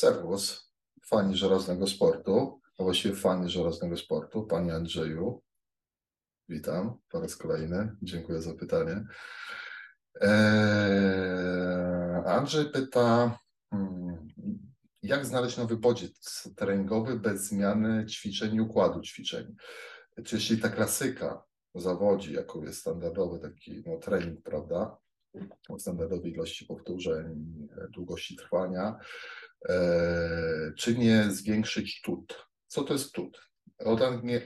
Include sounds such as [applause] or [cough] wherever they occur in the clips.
Serwus, fani żelaznego sportu, a właściwie fani żelaznego sportu, panie Andrzeju. Witam po raz kolejny. Dziękuję za pytanie. Eee, Andrzej pyta, hmm, jak znaleźć nowy bodziec treningowy bez zmiany ćwiczeń i układu ćwiczeń? Czy jeśli ta klasyka zawodzi, jaką jest standardowy taki no, trening, prawda, standardowej ilości powtórzeń, długości trwania, czy nie zwiększyć tut? Co to jest tut? Od,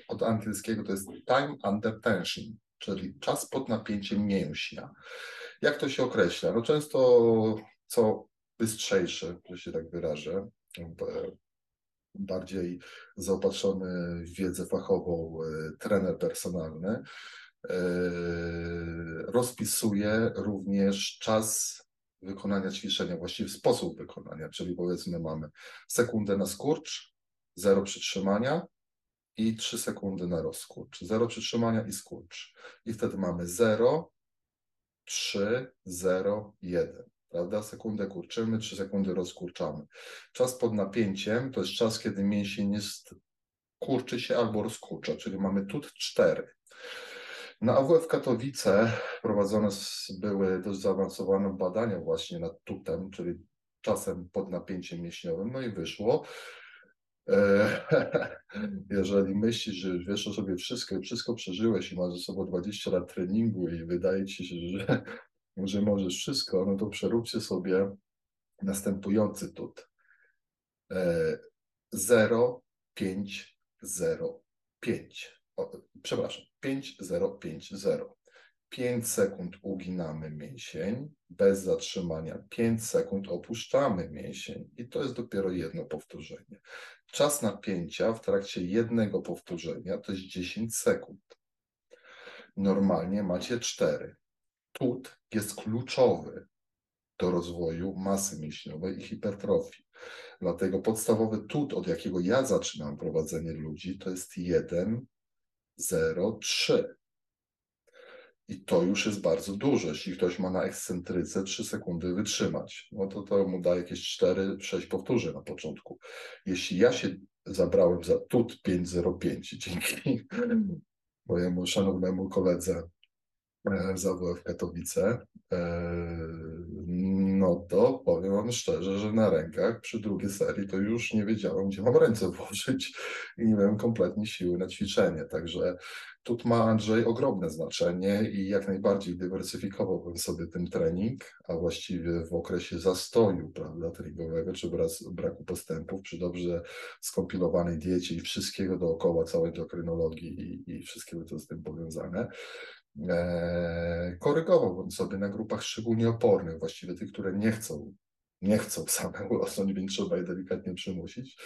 od angielskiego to jest time under tension, czyli czas pod napięciem mięśnia. Jak to się określa? No często co bystrzejszy, że się tak wyrażę, bardziej zaopatrzony w wiedzę fachową e, trener personalny, e, rozpisuje również czas wykonania ćwiczenia, właściwie sposób wykonania, czyli powiedzmy mamy sekundę na skurcz, zero przytrzymania i 3 sekundy na rozkurcz. Zero przytrzymania i skurcz. I wtedy mamy 0, 3, 0, 1 prawda? Sekundę kurczymy, 3 sekundy rozkurczamy. Czas pod napięciem to jest czas, kiedy mięsień jest, kurczy się albo rozkurcza, czyli mamy tut 4. Na AWF Katowice prowadzone były dość zaawansowane badania właśnie nad tutem, czyli czasem pod napięciem mięśniowym, no i wyszło, e, [laughs] jeżeli myślisz, że wiesz o sobie wszystko wszystko przeżyłeś i masz ze sobą 20 lat treningu i wydaje ci się, że [laughs] że możesz wszystko, no to przeróbcie sobie następujący tut. 0, 5, 0, 5. Przepraszam, 5, 0, 5, 0. 5 sekund uginamy mięsień bez zatrzymania, 5 sekund opuszczamy mięsień i to jest dopiero jedno powtórzenie. Czas napięcia w trakcie jednego powtórzenia to jest 10 sekund. Normalnie macie 4 tut jest kluczowy do rozwoju masy mięśniowej i hipertrofii. Dlatego podstawowy tut, od jakiego ja zaczynam prowadzenie ludzi, to jest 1, 0, 3. I to już jest bardzo dużo. Jeśli ktoś ma na ekscentryce 3 sekundy wytrzymać, no to to mu da jakieś 4-6 powtórzeń na początku. Jeśli ja się zabrałem za tut 505 dzięki [laughs] mojemu szanownemu koledze E, z AWF Katowice, e, no to powiem Wam szczerze, że na rękach przy drugiej serii to już nie wiedziałem, gdzie mam ręce [laughs] włożyć i nie miałem kompletnie siły na ćwiczenie. Także tu ma Andrzej ogromne znaczenie i jak najbardziej dywersyfikowałbym sobie ten trening, a właściwie w okresie zastoju prawda, treningowego czy braku postępów, przy dobrze skompilowanej diecie i wszystkiego dookoła, całej endokrynologii i, i wszystkiego, co z tym powiązane, korygowałbym sobie na grupach szczególnie opornych, właściwie tych, które nie chcą, nie chcą same urosnąć, więc trzeba je delikatnie przymusić.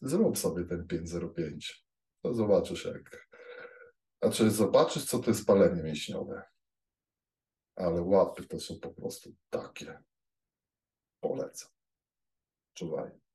Zrób sobie ten 505. To zobaczysz, jak. Znaczy, zobaczysz, co to jest palenie mięśniowe. Ale łapy to są po prostu takie. Polecam. Czuwaj.